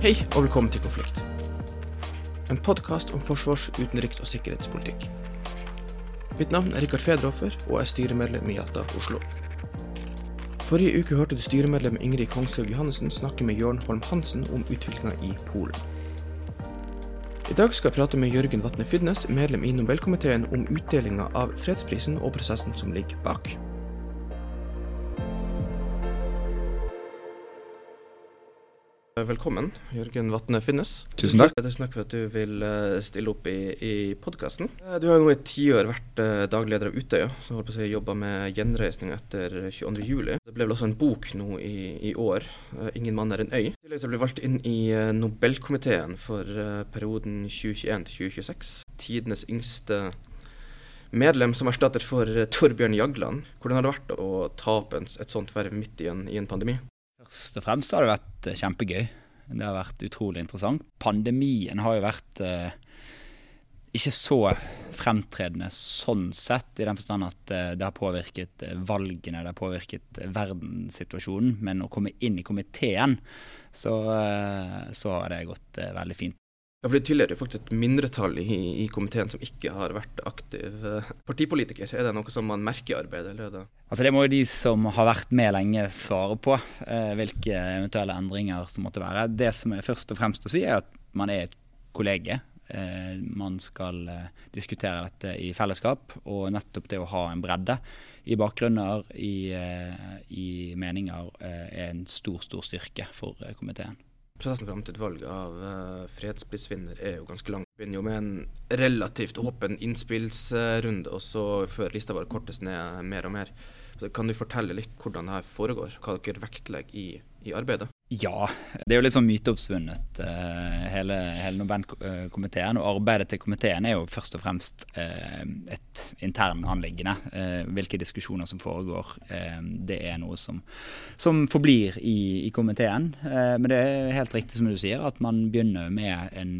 Hei og velkommen til Konflikt. En podkast om forsvars-, utenriks- og sikkerhetspolitikk. Mitt navn er Rikard Fedroffer og er styremedlem i Alta, Oslo. Forrige uke hørte du styremedlem Ingrid Kongshaug Johannessen snakke med Jørn Holm Hansen om utviklinga i Polen. I dag skal jeg prate med Jørgen Vatne Fydnes, medlem i Nobelkomiteen, om utdelinga av fredsprisen og prosessen som ligger bak. Velkommen, Jørgen Vatne Finnes. Tusen takk. Tusen takk for at du vil eh, stille opp i, i podkasten. Du har jo nå i tiår vært eh, daglig leder av Utøya, som holdt på å si jobba med gjenreisning etter 22.07. Det ble vel også en bok nå i, i år, eh, 'Ingen mann er en øy'. I tillegg til ble bli valgt inn i Nobelkomiteen for perioden 2021 til 2026. Tidenes yngste medlem som erstatter for Torbjørn Jagland. Hvordan har det vært å ta opp et sånt verv midt i en, i en pandemi? Først og fremst har det vært eh, kjempegøy. Det har vært utrolig interessant. Pandemien har jo vært eh, ikke så fremtredende sånn sett, i den forstand at eh, det har påvirket eh, valgene, det har påvirket verdenssituasjonen. Men å komme inn i komiteen, så, så har det gått veldig fint. Ja, for Det tilhører jo faktisk et mindretall i, i, komiteen som ikke har vært aktiv eh, partipolitiker. Er det noe som man merker i arbeidet? eller er det... Altså Det må jo de som har vært med lenge svare på, eh, hvilke eventuelle endringer som måtte være. Det som er først og fremst å si, er at man er et kollege. Eh, man skal eh, diskutere dette i fellesskap, og nettopp det å ha en bredde i bakgrunner, i, i meninger, er en stor, stor styrke for komiteen prosessen fram til et valg av uh, fredsprisvinner er jo ganske lang. Begynner jo med en relativt åpen innspillsrunde, og så før lista vår kortes ned mer og mer. Så kan du fortelle litt hvordan det her foregår? Hva dere vektlegger i, i arbeidet? Ja, det er jo litt sånn myteoppsvunnet, uh, hele, hele Nobel-komiteen. Og arbeidet til komiteen er jo først og fremst uh, et intern anliggende. Hvilke diskusjoner som foregår, det er noe som, som forblir i, i komiteen. men det er helt riktig som du sier, at man begynner med en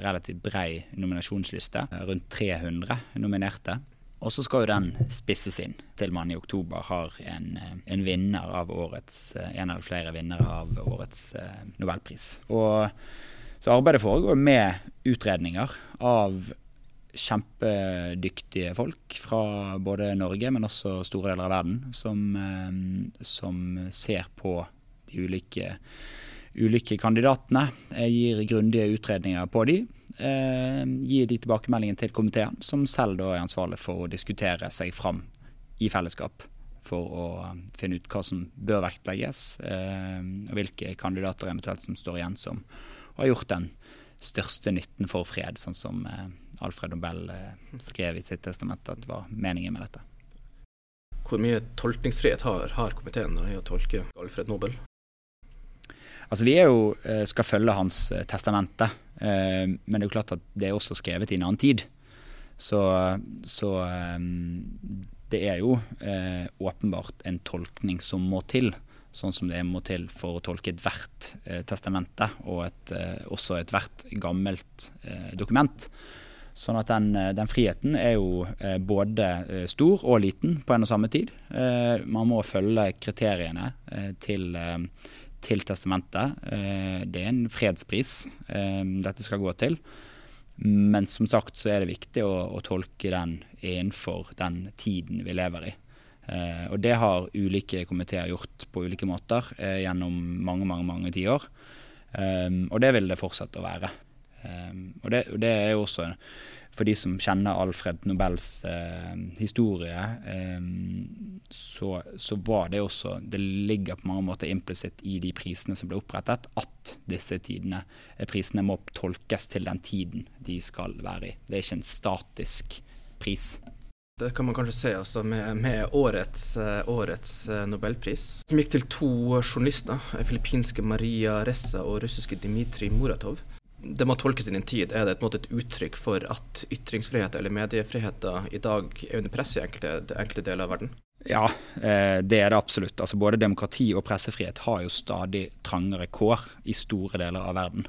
relativt brei nominasjonsliste. Rundt 300 nominerte. Og så skal jo den spisses inn til man i oktober har en, eh, en vinner av årets, eh, en eller flere vinnere av årets eh, nobelpris. Og så arbeidet foregår med utredninger av kjempedyktige folk fra både Norge, men også store deler av verden, som, som ser på de ulike ulike kandidatene. Jeg gir grundige utredninger på de. Eh, gir de tilbakemeldingen til komiteen, som selv da er ansvarlig for å diskutere seg fram i fellesskap. For å finne ut hva som bør vektlegges, eh, og hvilke kandidater eventuelt som står igjen som har gjort den største nytten for fred, sånn som eh, Alfred Nobel skrev i sitt testament at var meningen med dette. Hvor mye tolkningsfrihet har, har komiteen i å tolke Alfred Nobel? Altså Vi jo, eh, skal følge hans eh, testamente, eh, men det er jo klart at det er også skrevet i en annen tid. Så, så det er jo åpenbart en tolkning som må til. Sånn som det må til for å tolke ethvert testamente, og et, også ethvert gammelt dokument. Sånn at den, den, friheten er jo både stor og liten på en og samme tid. Man må følge kriteriene til til testamentet. Eh, det er en fredspris eh, dette skal gå til. Men som sagt så er det viktig å, å tolke den innenfor den tiden vi lever i. Eh, og det har ulike komiteer gjort på ulike måter gjennom mange, mange, mange tiår. og det vil det fortsette å være. og, det, det er jo også for de som kjenner Alfred Nobels eh, historie, eh, så, så, var det også Det ligger på mange måter implisitt i de prisene som ble opprettet, at disse tidene, eh, prisene må tolkes til den tiden de skal være i. Det er ikke en statisk pris. Det kan man kanskje se også med, med årets, uh, årets uh, nobelpris, som gikk til to journalister. Filippinske Maria Ressa og russiske Dmitrij Muratov det må tolkes inn i en tid. Er det et, uttrykk for at ytringsfrihet eller mediefriheten i dag er under press i enkelte, enkelte deler av verden? Ja, eh, det er det absolutt. Altså Både demokrati og pressefrihet har jo stadig trangere kår i store deler av verden.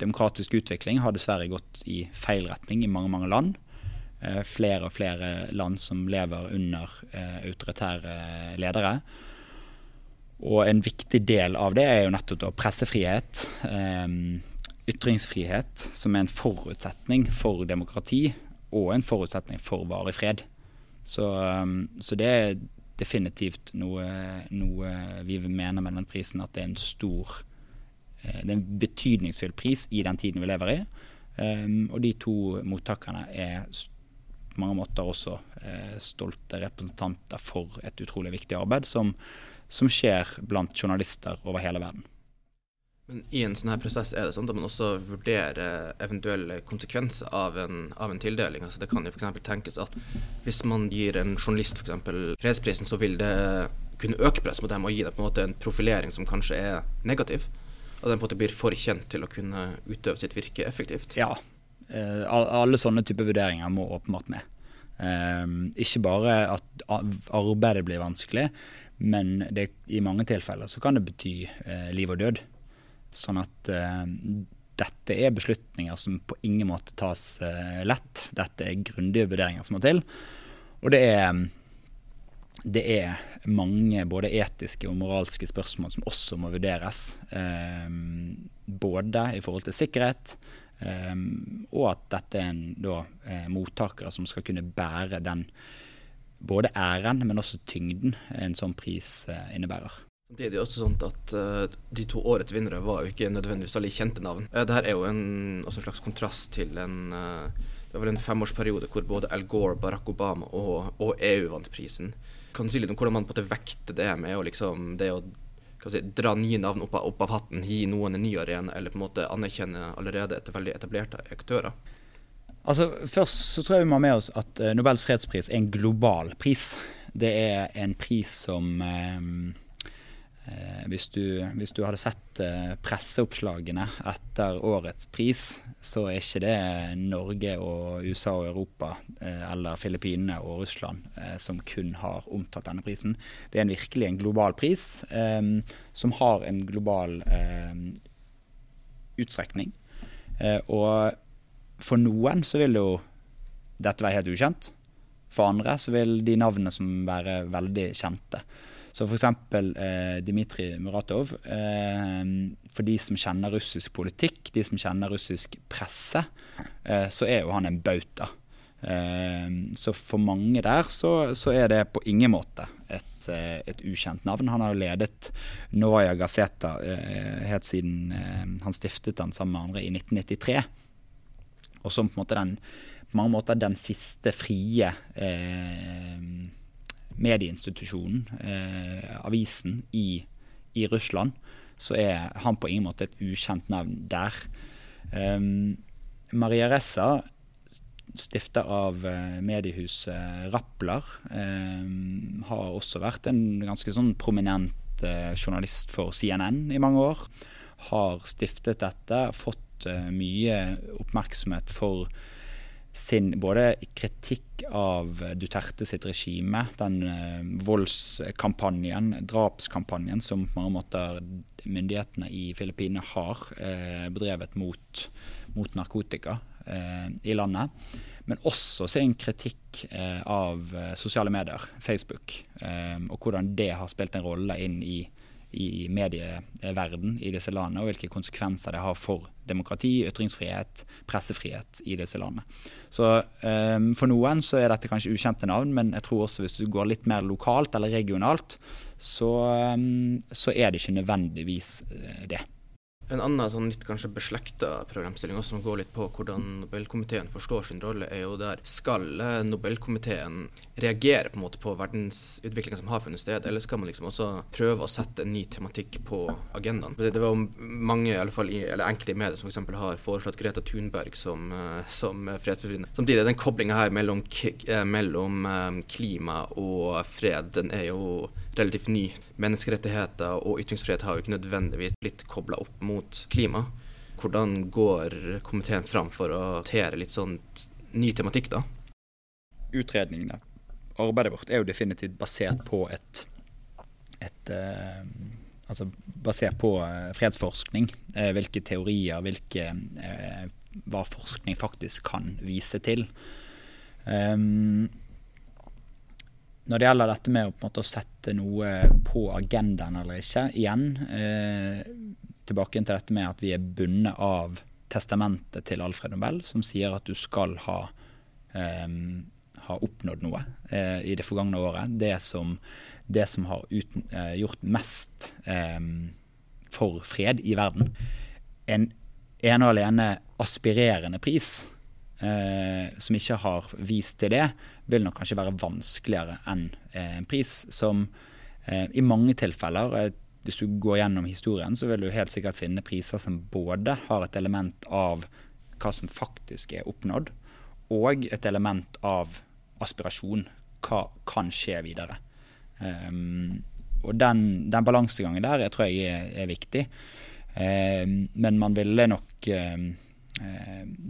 Demokratisk utvikling har dessverre gått i feil retning i mange mange land. Eh, flere og flere land som lever under eh, autoritære ledere. Og en viktig del av det er jo nettopp pressefrihet, ytringsfrihet, som er en forutsetning for demokrati og en forutsetning for varig fred. Så, eh, så det er definitivt noe, noe, vi mener med den prisen, at det er en stor det er en betydningsfull pris i den tiden vi lever i. og de to mottakerne er på mange måter også stolte representanter for et utrolig viktig arbeid som, som skjer blant journalister over hele verden. Men I en sånn her prosess er det sånn at man også vurderer eventuelle konsekvenser av en, av en tildeling. Altså det kan jo f.eks. tenkes at hvis man gir en journalist f.eks. fredsprisen, så vil det kunne øke press mot dem og gi dem på en måte en profilering som kanskje er negativ. Og den på en måte blir for kjent til å kunne utøve sitt virke effektivt. Ja, eh, alle sånne typer vurderinger må åpenbart med. Um, ikke bare at arbeidet blir vanskelig, men det, i mange tilfeller så kan det bety eh, liv og død. Sånn at eh, dette er beslutninger som på ingen måte tas eh, lett. Dette er grundige vurderinger som må til. Og det er, det er mange både etiske og moralske spørsmål som også må vurderes. Eh, både i forhold til sikkerhet, og at dette er en da, mottakere som skal kunne bære den både æren, men også tyngden en sånn pris innebærer. Det er jo også sånn at uh, De to årets vinnere var jo ikke nødvendigvis alle kjente navn. Uh, Dette er jo en, en, slags kontrast til en uh, det var en femårsperiode hvor både Al Gore, Barack Obama og, og EU vant prisen. Kan du si litt om hvordan man på en måte vekter det med å liksom, det å si, dra nye navn opp av, opp av, hatten, gi noen en ny arena, eller på en måte anerkjenne allerede etter veldig etablerte aktører? Altså, Først så tror jeg vi må ha med oss at Nobels fredspris er en global pris. Det er en pris som uh, hvis, du, hvis, du, hadde sett presseoppslagene etter årets pris, så er ikke det Norge og USA og Europa eller Filippinene og Russland som kun har omtatt denne prisen. Det er en virkelig en global pris som har en global utstrekning. og for noen så vil jo dette være helt ukjent. For andre så vil de navnene som være veldig kjente. Så f.eks. Eh, Dmitrij Muratov. Eh, for de som kjenner russisk politikk, de som kjenner russisk presse, eh, så er jo han en bauta. Eh, så for mange der så, så, er det på ingen måte et, eh, et ukjent navn. Han har jo ledet Novaja Gazeta eh, helt siden han stiftet den sammen med andre i 1993 og som på, en måte den, på mange måter den siste frie eh, medieinstitusjonen, eh, avisen, i, i, Russland, så er han på ingen måte et ukjent navn der. Um, Maria Ressa, stifter av uh, mediehuset Rappler, um, har også vært en ganske sånn prominent uh, journalist for CNN i mange år. Har stiftet dette, fått uh, mye oppmerksomhet for sin både kritikk av Duterte sitt regime, den eh, voldskampanjen, drapskampanjen, som på mange måter myndighetene i Filippinene har eh, bedrevet mot, mot narkotika eh, i landet. Men også sin kritikk av sosiale medier, Facebook, og hvordan det har spilt en rolle inn i i medieverden i disse landene, og hvilke konsekvenser det har for demokrati, ytringsfrihet, pressefrihet i disse landene. Så um, For noen så er dette kanskje ukjente navn, men jeg tror også hvis du går litt mer lokalt eller regionalt, så, um, så er det ikke nødvendigvis uh, det. En annen sånn litt kanskje beslekta programstilling også, som går litt på hvordan Nobelkomiteen forstår sin rolle, er jo der skal eh, Nobelkomiteen reagere på en måte på verdensutviklinga som har funnet sted, eller skal man liksom også prøve å sette en ny tematikk på agendaen? Det, det var mange, i alle fall eller enkelte i media, som f.eks. har foreslått Greta Thunberg som, eh, som fredsbevilgende. Samtidig, den koblinga her mellom, eh, mellom klima og fred, den er jo relativt ny. Menneskerettigheter og ytringsfrihet har jo ikke nødvendigvis blitt kobla opp mot klima. Hvordan går komiteen fram for å håndtere litt sånn ny tematikk, da? Utredningene, arbeidet vårt, er jo definitivt basert på et, et eh, Altså basert på eh, fredsforskning. Eh, hvilke teorier, hvilke Hva forskning faktisk kan vise til. Um, når det gjelder dette med å, måte, å sette noe på agendaen eller ikke, igjen eh, tilbake til dette med at vi er bundet av testamentet til Alfred Nobel, som sier at du skal ha, eh, ha oppnådd noe eh, i det forgangne året. Det som, det som har uten, eh, gjort mest for fred i verden. En ene og alene aspirerende pris eh, som ikke har vist til det, vil nok kanskje være vanskeligere enn eh, en pris som eh, i mange tilfeller eh, hvis du går gjennom historien, så vil du helt sikkert finne priser som både har et element av hva som faktisk er oppnådd, og et element av aspirasjon. Hva kan skje videre? Um, og den, den, balansegangen der jeg tror jeg er, er viktig. Um, men man ville nok um,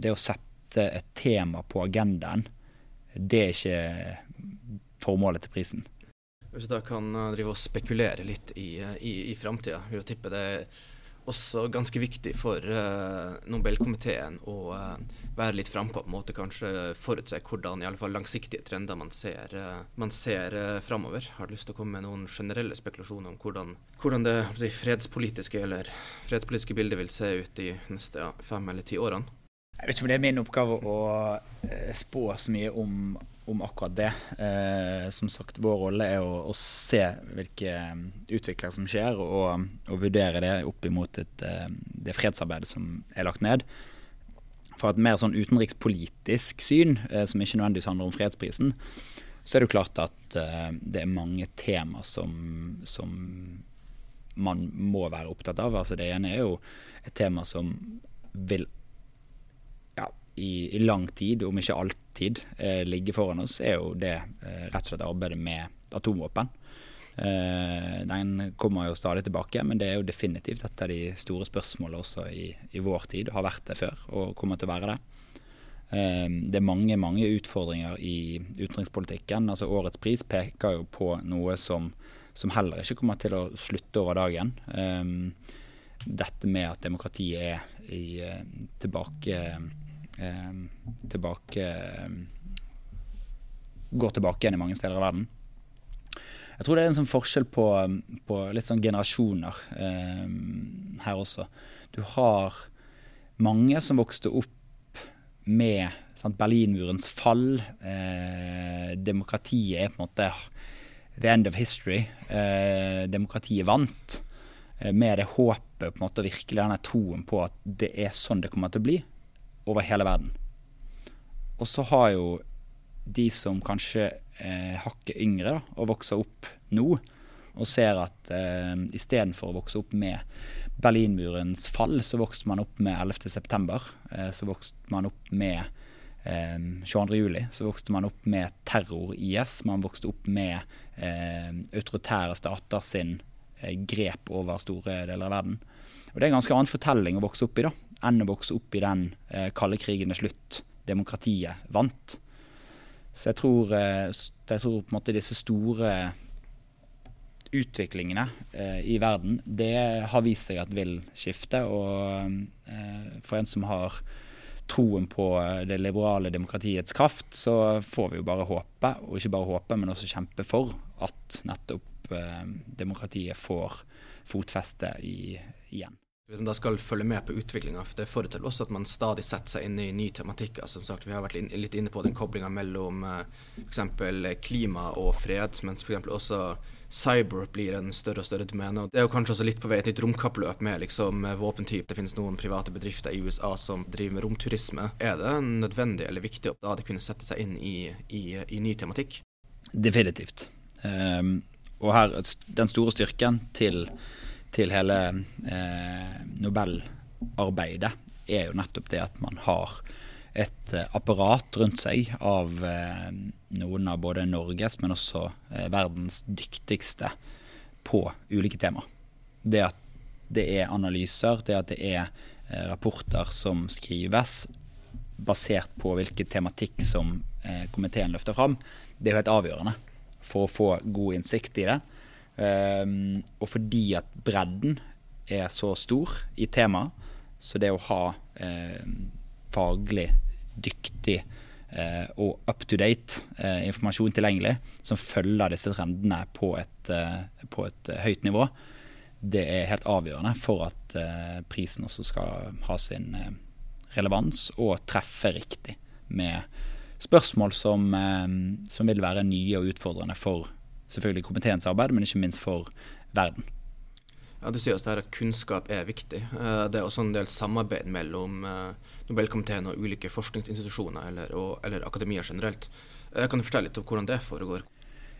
Det å sette et tema på agendaen, det er ikke formålet til prisen. Hvis du da kan eh, drive og spekulere litt i, eh, i, i framtida, vil jeg tippe det er også ganske viktig for uh, Nobelkomiteen å uh, være litt frampå, på en måte kanskje forutse hvordan i alle fall langsiktige trender man ser, uh, man ser uh, framover. Har du lyst til å komme med noen generelle spekulasjoner om hvordan, hvordan det, det fredspolitiske eller fredspolitiske bildet vil se ut de neste ja, fem eller ti årene? Jeg vet ikke om det er min oppgave å eh, spå så mye om, om akkurat det. Eh, som sagt, Vår rolle er å, å se hvilke eh, utviklinger som skjer, og, og vurdere det opp imot et, eh, det fredsarbeidet som er lagt ned. Fra et mer sånn utenrikspolitisk syn, eh, som ikke nødvendigvis handler om fredsprisen, så er det jo klart at eh, det er mange tema som, som man må være opptatt av. Altså Det ene er jo et tema som vil i, i, lang tid, om ikke alltid, eh, ligger foran oss, er jo det eh, rett og slett arbeidet med atomvåpen. Eh, den kommer jo stadig tilbake, men det er jo definitivt et av de store spørsmålene også i, i vår tid. Har vært det før og kommer til å være det. Eh, det er mange mange utfordringer i utenrikspolitikken. altså Årets pris peker jo på noe som, som heller ikke kommer til å slutte over dagen. Eh, dette med at demokratiet er i, eh, tilbake tilbake eh, Går tilbake igjen i mange steder i verden. Jeg tror det er en sånn forskjell på, på litt sånn generasjoner eh, her også. Du har mange som vokste opp med sant, Berlinmurens fall. Eh, demokratiet er på en måte the end of history. Eh, demokratiet vant. Eh, med det håpet på en måte, og virkelig denne troen på at det er sånn det kommer til å bli over hele verden. Og så har jo de som kanskje eh, hakket yngre da, og vokser opp nå, og ser at eh, istedenfor å vokse opp med Berlinmurens fall, så vokste man opp med 11.9. Eh, så vokste man opp med eh, 22.07. Så vokste man opp med terror-IS. Man vokste opp med eh, autoritære stater sin eh, grep over store deler av verden. Og Det er en ganske annen fortelling å vokse opp i da, enn å vokse opp i den eh, kalde krigen er slutt, demokratiet vant. Så jeg tror, eh, jeg tror på en måte disse store utviklingene eh, i verden, det har vist seg at vil skifte. Og eh, for en som har troen på det liberale demokratiets kraft, så får vi jo bare håpe, og ikke bare håpe, men også kjempe for at nettopp demokratiet får fotfeste i, igjen da skal følge med på utviklinga. Det forutsetter også at man stadig setter seg inn i ny tematikk. Altså, som sagt, Vi har vært litt inne på den koblinga mellom eh, f.eks. klima og fred, mens f.eks. også cyber blir en større og større domene. Det er jo kanskje også litt på vei et nytt romkappløp med liksom, eh, våpentype. Det finnes noen private bedrifter i USA som driver med romturisme. Er det nødvendig eller viktig å kunne sette seg inn i, i, i ny tematikk? Definitivt. Um, og her, den store styrken til til hele eh, Nobelarbeidet, er jo nettopp det at man har et eh, apparat rundt seg av eh, noen av både Norges, men også eh, verdens dyktigste på ulike tema. Det at det er analyser, det at det er eh, rapporter som skrives basert på hvilken tematikk som eh, komiteen løfter fram, det er jo helt avgjørende for å få god innsikt i det. Um, og fordi at bredden er så stor i temaet, så det å ha eh, faglig dyktig eh, og up to date eh, informasjon tilgjengelig som følger disse trendene på et, eh, på et høyt nivå, det er helt avgjørende for at prisen også skal ha sin relevans og treffe riktig med spørsmål som, som vil være nye og utfordrende for selvfølgelig komiteens arbeid, men ikke minst for verden. Ja, Du sier også at kunnskap er viktig. Eh, det er også en del samarbeid mellom eh, Nobelkomiteen og ulike forskningsinstitusjoner, eller, og, eller akademia generelt. Eh, kan du fortelle litt om hvordan det foregår?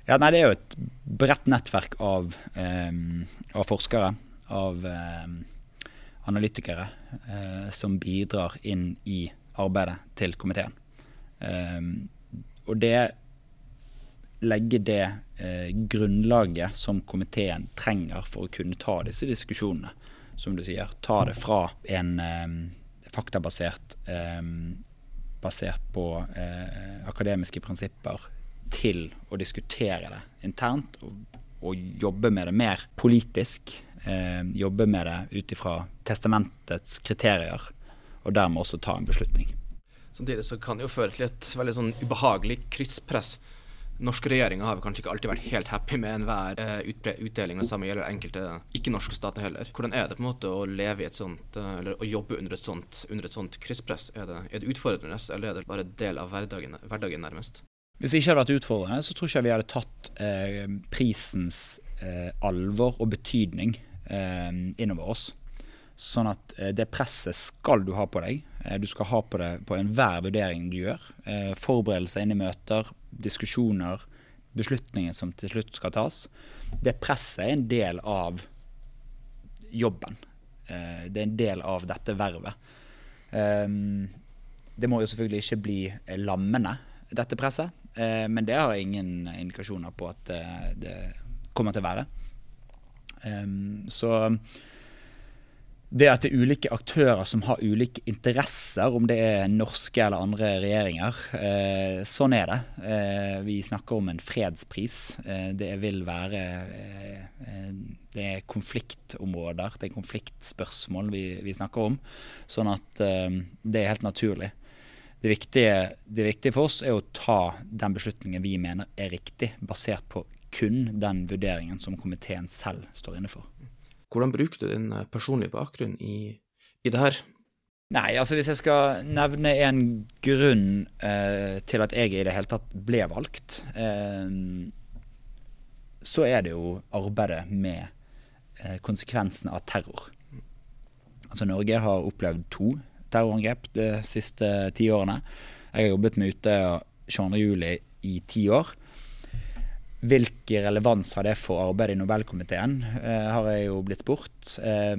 Ja, nei, Det er jo et bredt nettverk av, eh, av forskere, av eh, analytikere, eh, som bidrar inn i arbeidet til komiteen. og det legge det eh, grunnlaget som komiteen trenger for å kunne ta disse diskusjonene. Som du sier, ta det fra en eh, faktabasert eh, basert på eh, akademiske prinsipper til å diskutere det internt og, og jobbe med det mer politisk. Eh, jobbe med det ut ifra testamentets kriterier, og dermed også ta en beslutning. Samtidig så kan det jo føre til et veldig sånn ubehagelig krysspress norske regjeringer har kanskje ikke alltid vært helt happy med enhver uh, utdeling. Det samme gjelder enkelte ikke-norske stater heller. Hvordan er det på en måte å leve i et sånt, uh, eller å jobbe under et sånt, under et sånt krysspress? Er det, er det, utfordrende, eller er det bare del av hverdagen, hverdagen, nærmest? Hvis det ikke hadde vært utfordrende, så tror jeg ikke vi hadde tatt eh, prisens alvor og betydning innover oss. Sånn at det presset skal du ha på deg. Du skal ha på det på enhver vurdering du gjør. Forberedelser inn i møter, diskusjoner, beslutninger som til slutt skal tas. Det presset er en del av jobben. Eh, det er en del av dette vervet. Ehm, det må jo selvfølgelig ikke bli lammende, dette presset. Eh, men det har ingen indikasjoner på at det kommer til å være. Ehm, så det at det er ulike aktører som har ulike interesser, om det er norske eller andre regjeringer. Eh, sånn er det. Eh, vi snakker om en fredspris. Eh, det vil være eh, Det er konfliktområder, det er konfliktspørsmål vi, vi snakker om. Sånn at eh, det er helt naturlig. Det viktige, det viktige for oss er å ta den beslutningen vi mener er riktig, basert på kun den vurderingen som komiteen selv står inne for. Hvordan bruker du din eh, personlige bakgrunn i, i det her? Nei, altså hvis jeg skal nevne en grunn eh, til at jeg i det hele tatt ble valgt, eh, så er det jo arbeidet med eh, konsekvensene av terror. Altså Norge har opplevd to terrorangrep de siste ti årene. Jeg har jobbet med Utøya 22.07 i ti år. Hvilken relevans har det for arbeidet i Nobelkomiteen, eh, har jeg jo blitt spurt. Eh,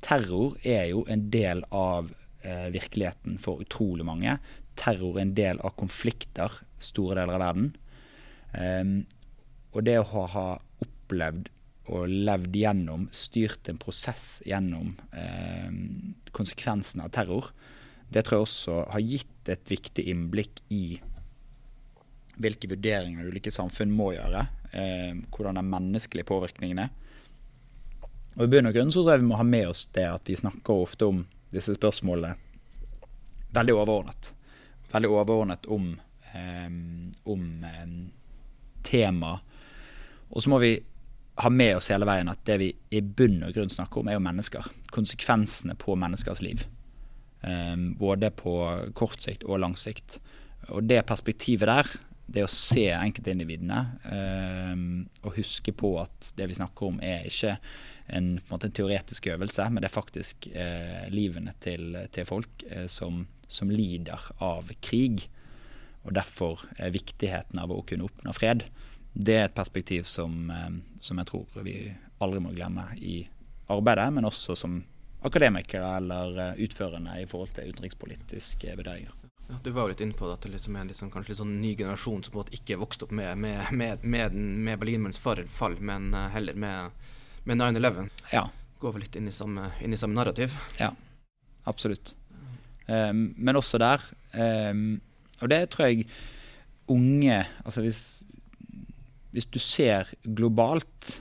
terror er jo en del av eh, virkeligheten for utrolig mange. Terror er en del av konflikter store deler av verden. Eh, og det å ha opplevd og levd gjennom, styrt en prosess gjennom eh, konsekvensene av terror, det tror jeg også har gitt et viktig innblikk i hvilke vurderinger ulike samfunn må gjøre. Eh, hvordan den menneskelige påvirkningen er. Og I bunn og grunn så tror jeg vi må ha med oss det at de snakker ofte om disse spørsmålene veldig overordnet. Veldig overordnet om, eh, om eh, tema. Og så må vi ha med oss hele veien at det vi i bunn og grunn snakker om, er jo mennesker. Konsekvensene på menneskers liv. Eh, både på kort sikt og lang sikt. Og det perspektivet der det å se enkeltindividene eh, og huske på at det vi snakker om er ikke en, en, en teoretisk øvelse, men det er faktisk eh, livene til, til folk eh, som, som, lider av krig. Og derfor er viktigheten av å kunne oppnå fred. Det er et perspektiv som, eh, som jeg tror vi aldri må glemme i arbeidet, men også som akademikere eller eh, utførende i forhold til utenrikspolitiske vurderinger. Ja, du var jo litt inne på det, at det liksom er liksom, kanskje litt sånn ny generasjon som på en måte ikke vokste opp med, med, med, med, med Berlinmurens fall, men uh, heller med, med 9-11. Ja. Går vel litt inn i samme, inn i samme narrativ. Ja, absolutt. Um, men også der, um, og det tror jeg unge Altså hvis, hvis du ser globalt,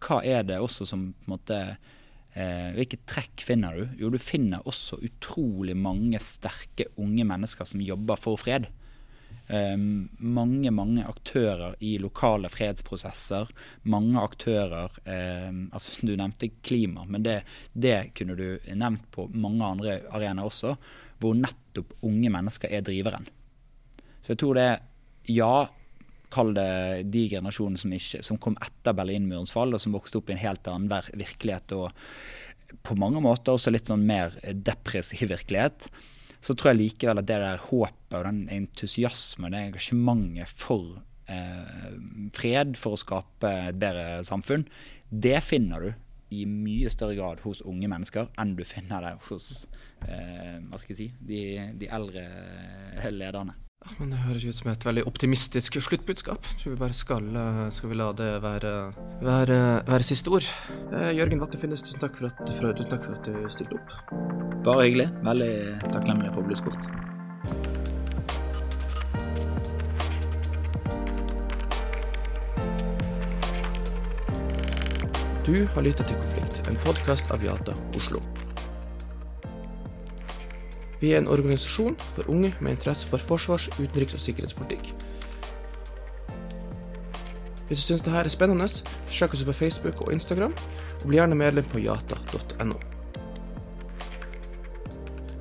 hva er det også som på en måte hvilke trekk finner du? Jo, du finner også utrolig mange sterke unge mennesker som jobber for fred. Eh, mange, mange aktører i lokale fredsprosesser. Mange aktører eh, altså Du nevnte klima, men det, det, kunne du nevnt på mange andre arenaer også, hvor nettopp unge mennesker er driveren. Så jeg tror det er ja, kall det de generasjonene som, ikke, som kom etter Berlinmurens fall, og som vokste opp i en helt annen virkelighet og på mange måter også litt sånn mer depressiv virkelighet, så tror jeg likevel at det der håpet og den entusiasmen, det engasjementet for eh, fred, for å skape et bedre samfunn, det finner du i mye større grad hos unge mennesker enn du finner det hos eh, hva skal jeg si, de, de eldre lederne. Men Det høres ut som et veldig optimistisk sluttbudskap. Jeg tror vi bare skal, eh, skal vi la det være, være, være siste ord. Eh, Jørgen Watte Finnes, tusen takk, for at, for, tusen takk for at du stilte opp. Bare hyggelig. Veldig takknemlig for å bli spurt. Du har lyttet til Konflikt, en podkast av Jata Oslo. Vi er en organisasjon for unge med interesse for forsvars-, utenriks- og sikkerhetspolitikk. Hvis du syns dette er spennende, sjekk oss på Facebook og Instagram, og bli gjerne medlem på jata.no.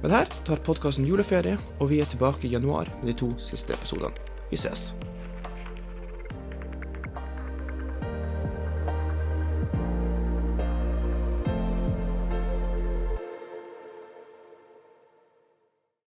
Med dette tar podkasten juleferie, og vi er tilbake i januar med de to siste episodene. Vi ses.